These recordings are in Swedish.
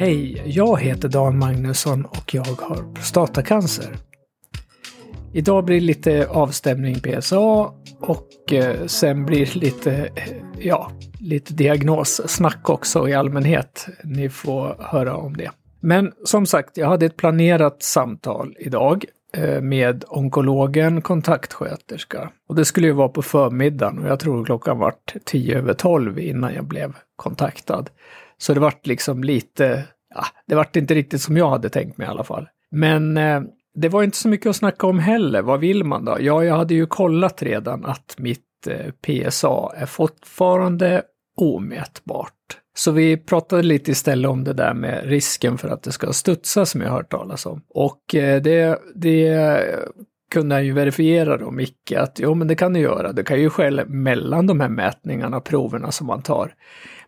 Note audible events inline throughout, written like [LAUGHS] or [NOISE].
Hej, jag heter Dan Magnusson och jag har prostatacancer. Idag blir det lite avstämning PSA och eh, sen blir det lite, eh, ja, lite diagnossnack också i allmänhet. Ni får höra om det. Men som sagt, jag hade ett planerat samtal idag eh, med onkologen, kontaktsköterska. Och det skulle ju vara på förmiddagen och jag tror klockan vart tio över tolv innan jag blev kontaktad. Så det vart liksom lite, ah, det vart inte riktigt som jag hade tänkt mig i alla fall. Men eh, det var inte så mycket att snacka om heller. Vad vill man då? Ja, jag hade ju kollat redan att mitt eh, PSA är fortfarande omätbart. Så vi pratade lite istället om det där med risken för att det ska studsa som jag hört talas om. Och eh, det, det kunde han ju verifiera då, Micke, att jo men det kan du göra. Det kan ju ske mellan de här mätningarna, proverna som man tar.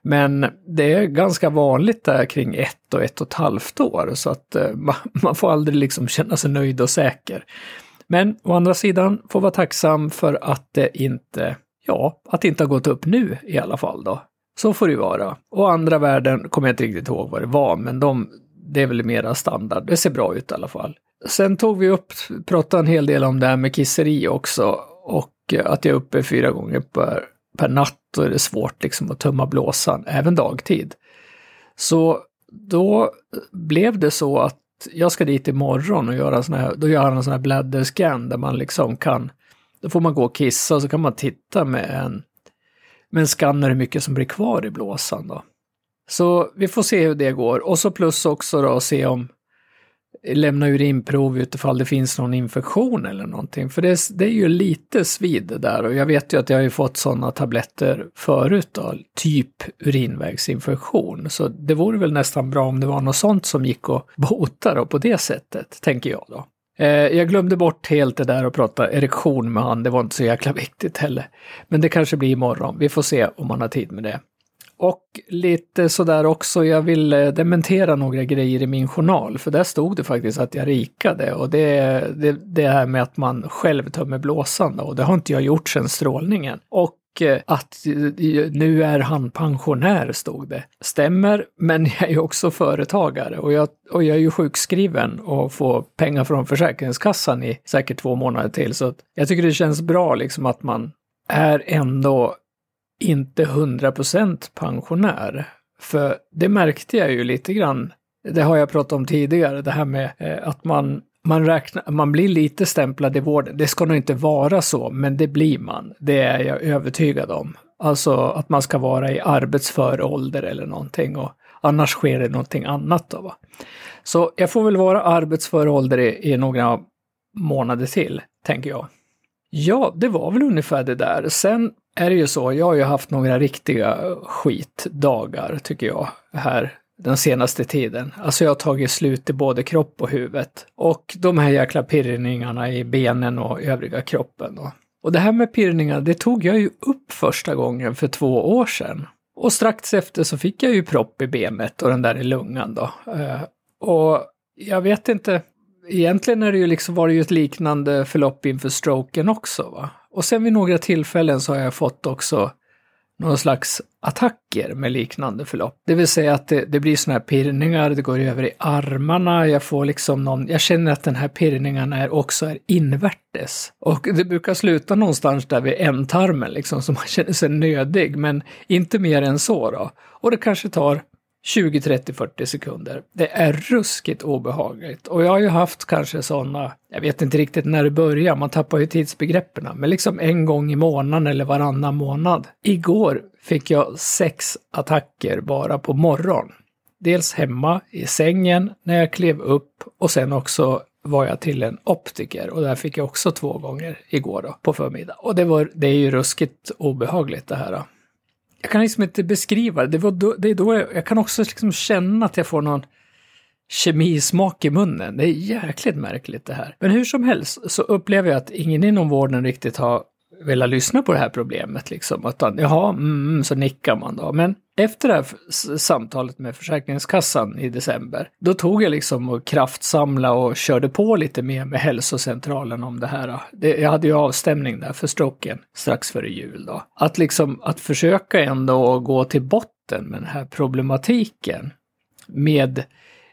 Men det är ganska vanligt där kring ett och ett och ett halvt år så att eh, [LAUGHS] man, får aldrig liksom känna sig nöjd och säker. Men å andra sidan får vara tacksam för att det inte, ja, att det inte har gått upp nu i alla fall då. Så får det ju vara. Och andra värden kommer jag inte riktigt ihåg vad det var, men de, det är väl mera standard. Det ser bra ut i alla fall. Sen tog vi upp, pratade en hel del om det här med kisseri också och eh, att jag är uppe fyra gånger per, per natt och är det svårt liksom att tömma blåsan, även dagtid. Så då blev det så att jag ska dit imorgon och göra sån här, då gör han en sån här bladderscan där man liksom kan, då får man gå och kissa och så kan man titta med en, med en skanner hur mycket som blir kvar i blåsan då. Så vi får se hur det går och så plus också då se om lämna urinprov utifall det finns någon infektion eller någonting. För det, det är ju lite svid det där och jag vet ju att jag har ju fått sådana tabletter förut då, typ urinvägsinfektion. Så det vore väl nästan bra om det var något sånt som gick att bota då på det sättet, tänker jag då. Eh, jag glömde bort helt det där att prata erektion med han, det var inte så jäkla viktigt heller. Men det kanske blir imorgon, vi får se om man har tid med det. Och lite sådär också, jag vill dementera några grejer i min journal, för där stod det faktiskt att jag rikade och det, det, det här med att man själv tömmer blåsan och det har inte jag gjort sedan strålningen. Och eh, att eh, nu är han pensionär, stod det. Stämmer, men [LAUGHS] jag är ju också företagare och jag, och jag är ju sjukskriven och får pengar från Försäkringskassan i säkert två månader till. Så jag tycker det känns bra liksom att man är ändå inte 100% pensionär. För det märkte jag ju lite grann, det har jag pratat om tidigare, det här med eh, att man, man, räknar, man blir lite stämplad i vården. Det ska nog inte vara så, men det blir man. Det är jag övertygad om. Alltså att man ska vara i arbetsför ålder eller någonting och annars sker det någonting annat då. Va? Så jag får väl vara arbetsför ålder i, i några månader till, tänker jag. Ja, det var väl ungefär det där. Sen är det ju så, jag har ju haft några riktiga skitdagar tycker jag här den senaste tiden. Alltså jag har tagit slut i både kropp och huvudet. Och de här jäkla pirrningarna i benen och övriga kroppen. Då. Och det här med pirrningar, det tog jag ju upp första gången för två år sedan. Och strax efter så fick jag ju propp i benet och den där i lungan då. Eh, och jag vet inte, egentligen är det ju liksom, var det ju ett liknande förlopp inför stroken också. Va? Och sen vid några tillfällen så har jag fått också någon slags attacker med liknande förlopp. Det vill säga att det, det blir sådana här pirrningar, det går över i armarna, jag får liksom någon, jag känner att den här pirrningen är också är invärtes. Och det brukar sluta någonstans där vid ändtarmen liksom, så man känner sig nödig, men inte mer än så då. Och det kanske tar 20, 30, 40 sekunder. Det är ruskigt obehagligt. Och jag har ju haft kanske sådana, jag vet inte riktigt när det börjar, man tappar ju tidsbegreppen, men liksom en gång i månaden eller varannan månad. Igår fick jag sex attacker bara på morgon. Dels hemma i sängen när jag klev upp och sen också var jag till en optiker och där fick jag också två gånger igår då, på förmiddag. Och det, var, det är ju ruskigt obehagligt det här. Då jag kan liksom inte beskriva det. Det, var då, det är då jag, jag kan också liksom känna att jag får någon kemismak i munnen. Det är jäkligt märkligt det här. Men hur som helst så upplever jag att ingen inom vården riktigt har velat lyssna på det här problemet. Liksom. Att, jaha, mm, så nickar man då. Men efter det här samtalet med Försäkringskassan i december, då tog jag liksom och kraftsamla och körde på lite mer med hälsocentralen om det här. Det, jag hade ju avstämning där för stroken strax före jul då. Att liksom, att försöka ändå gå till botten med den här problematiken. med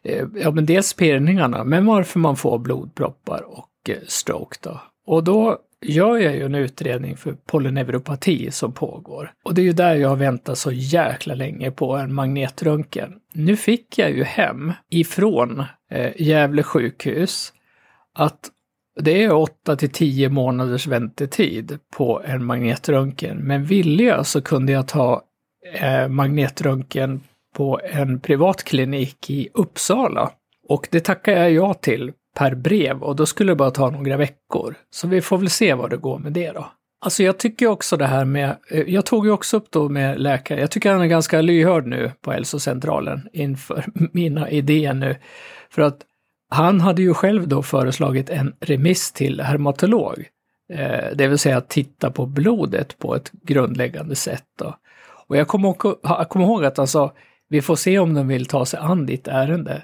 eh, ja, men dels pirrningarna, men varför man får blodproppar och eh, stroke då. Och då gör jag ju en utredning för polyneuropati som pågår. Och det är ju där jag har väntat så jäkla länge på en magnetröntgen. Nu fick jag ju hem ifrån eh, Gävle sjukhus att det är 8 till 10 månaders väntetid på en magnetröntgen. Men ville jag så kunde jag ta eh, magnetröntgen på en privat klinik i Uppsala. Och det tackar jag ja till per brev och då skulle det bara ta några veckor. Så vi får väl se vad det går med det då. Alltså jag tycker också det här med, eh, jag tog ju också upp då med läkare, jag tycker han är ganska lyhörd nu på hälsocentralen inför [LAUGHS] mina idéer nu. För att han hade ju själv då föreslagit en remiss till hermatolog. Eh, det vill säga att titta på blodet på ett grundläggande sätt. Då. Och jag kommer ihåg, ihåg att han sa, vi får se om de vill ta sig an ditt ärende.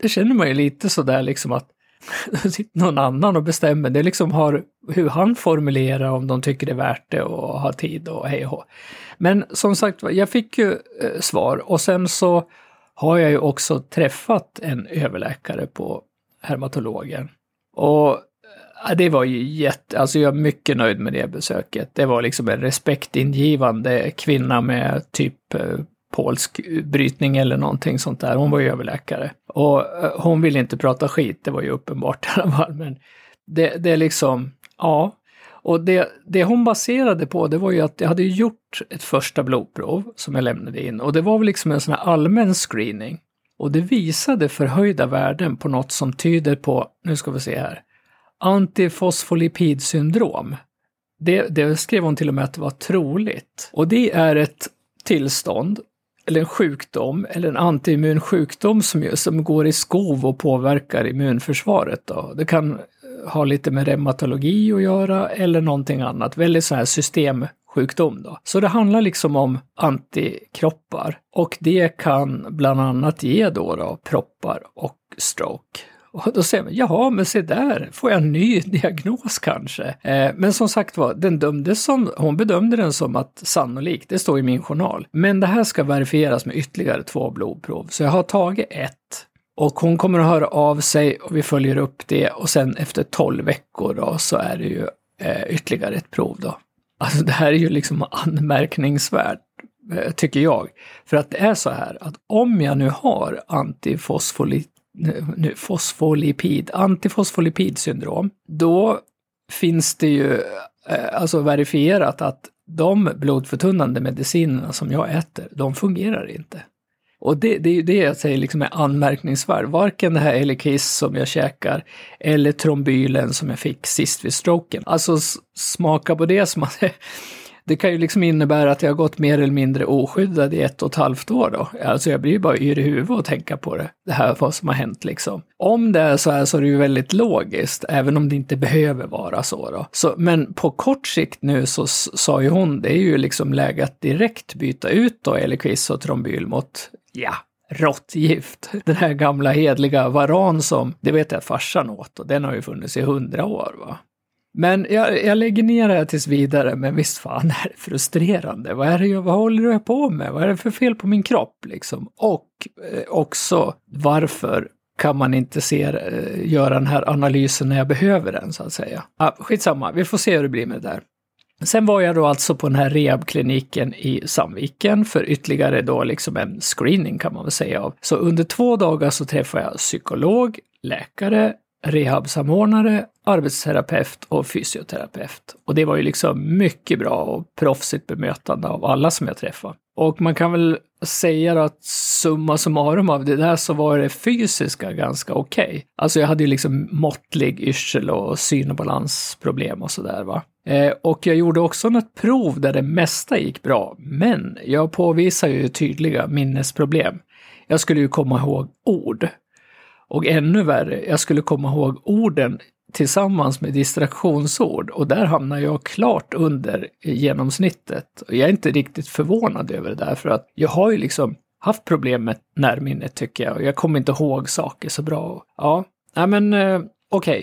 Det känner man ju lite sådär liksom att [LAUGHS] någon annan och bestämmer. Det liksom har hur han formulerar om de tycker det är värt det och har tid och hej och Men som sagt jag fick ju eh, svar och sen så har jag ju också träffat en överläkare på hermatologen. Och eh, det var ju jätte, alltså jag är mycket nöjd med det besöket. Det var liksom en respektingivande kvinna med typ eh, polsk brytning eller någonting sånt där. Hon var ju överläkare. Och eh, hon ville inte prata skit, det var ju uppenbart i alla fall. Men det, det är liksom, ja. Och det, det hon baserade på, det var ju att jag hade gjort ett första blodprov som jag lämnade in. Och det var väl liksom en sån här allmän screening. Och det visade förhöjda värden på något som tyder på, nu ska vi se här, antifosfolipidsyndrom. Det, det skrev hon till och med att det var troligt. Och det är ett tillstånd eller en sjukdom eller en antiimmun sjukdom som, som går i skov och påverkar immunförsvaret. Då. Det kan eh, ha lite med reumatologi att göra eller någonting annat. Väldigt så här systemsjukdom då. Så det handlar liksom om antikroppar och det kan bland annat ge då, då proppar och stroke. Och då säger man, jaha, men se där, får jag en ny [LAUGHS] diagnos kanske? Eh, men som sagt var, den dömdes som, hon bedömde den som att sannolikt, det står i min journal. Men det här ska verifieras med ytterligare två blodprov, så jag har tagit ett. Och hon kommer att höra av sig och vi följer upp det och sen efter 12 veckor då så är det ju eh, ytterligare ett prov då. Alltså det här är ju liksom anmärkningsvärt eh, tycker jag. För att det är så här att om jag nu har antifosfolit nu, fosfolipid, antifosfolipidsyndrom, då finns det ju eh, alltså verifierat att de blodförtunnande medicinerna som jag äter, de fungerar inte. Och det, det är ju det jag säger liksom är anmärkningsvärt. Varken det här Elikiss som jag käkar eller trombylen som jag fick sist vid stroken. Alltså smaka på det som att [LAUGHS] det kan ju liksom innebära att jag har gått mer eller mindre oskyddad i ett och ett halvt år då. Alltså jag blir ju bara yr i huvudet att tänka på det, det här vad som har hänt liksom. Om det är så här så är det ju väldigt logiskt, även om det inte behöver vara så då. Så, men på kort sikt nu så sa ju hon, det är ju liksom läge att direkt byta ut då Eliquis och Trombyl mot, ja, råttgift. Den här gamla hedliga varan som, det vet jag att farsan åt och den har ju funnits i hundra år va. Men jag, jag lägger ner det här tills vidare, men visst fan är det frustrerande. Vad är det jag, vad håller jag på med? Vad är det för fel på min kropp liksom? Och eh, också varför kan man inte se, eh, göra den här analysen när jag behöver den så att säga. Ah, skitsamma, vi får se hur det blir med det där. Sen var jag då alltså på den här rehabkliniken i Sandviken för ytterligare då liksom en screening kan man väl säga av. Så under två dagar så träffade jag psykolog, läkare, rehabsamordnare, arbetsterapeut och fysioterapeut. Och det var ju liksom mycket bra och proffsigt bemötande av alla som jag träffade. Och man kan väl säga att summa summarum av det där så var det fysiska ganska okej. Okay. Alltså jag hade ju liksom måttlig yrsel och syn och balansproblem och sådär va. Eh, och jag gjorde också något prov där det mesta gick bra, men jag påvisar ju tydliga minnesproblem. Jag skulle ju komma ihåg ord och ännu värre, jag skulle komma ihåg orden tillsammans med distraktionsord och där hamnar jag klart under genomsnittet. Och jag är inte riktigt förvånad över det där för att jag har ju liksom haft problem med närminnet tycker jag och jag kommer inte ihåg saker så bra. Ja, nej men eh, okej. Okay.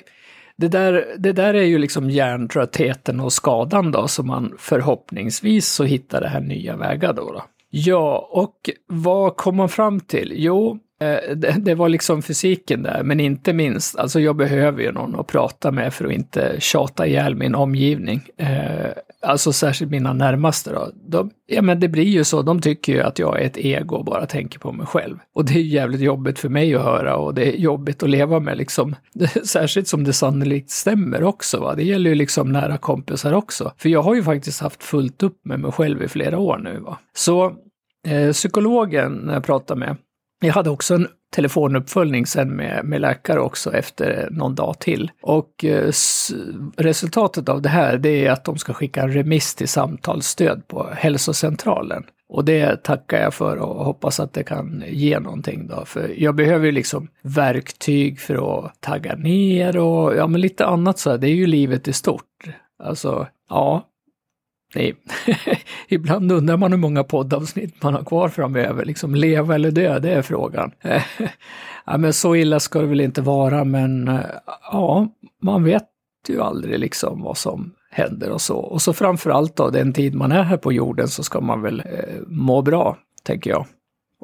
Det där, det där är ju liksom hjärntröttheten och skadan då som man förhoppningsvis så hittar det här nya vägar då. då. Ja, och vad kom man fram till? Jo, Eh, det, [LAUGHS] det, var liksom fysiken där, men inte minst, alltså jag behöver ju någon att prata med för att inte tjata ihjäl min omgivning. Eh, alltså särskilt mina närmaste då. De, ja men det blir ju så, de tycker ju att jag är ett ego och bara tänker på mig själv. Och det är jävligt jobbigt för mig att höra och det är jobbigt att leva med liksom. [LAUGHS] Särskilt som det sannolikt stämmer också va. Det gäller ju liksom nära kompisar också. För jag har ju faktiskt haft fullt upp med mig själv i flera år nu va. Så eh, psykologen jag pratade med, jag hade också en telefonuppföljning sen med, med läkare också efter någon dag till. Och eh, resultatet av det här det är att de ska skicka en remiss till samtalsstöd på hälsocentralen. Och det tackar jag för och hoppas att det kan ge någonting då. För jag behöver ju liksom verktyg för att tagga ner och ja men lite annat så här. Det är ju livet i stort. Alltså, ja, Nej, [LAUGHS] ibland undrar man hur många poddavsnitt man har kvar framöver. Liksom leva eller dö, det är frågan. [LAUGHS] ja, men så illa ska det väl inte vara, men eh, ja, man vet ju aldrig liksom vad som händer och så. Och så framförallt då, den tid man är här på jorden så ska man väl eh, må bra, tänker jag.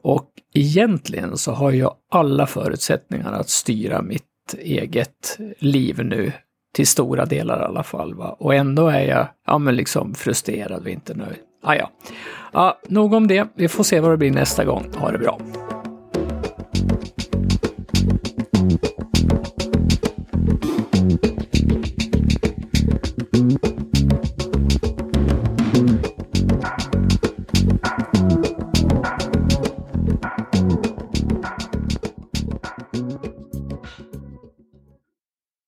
Och egentligen så har jag alla förutsättningar att styra mitt eget liv nu till stora delar i alla fall. Va? Och ändå är jag ja, men liksom frustrerad och inte nöjd. Ah, ja. ah, nog om det. Vi får se vad det blir nästa gång. Ha det bra.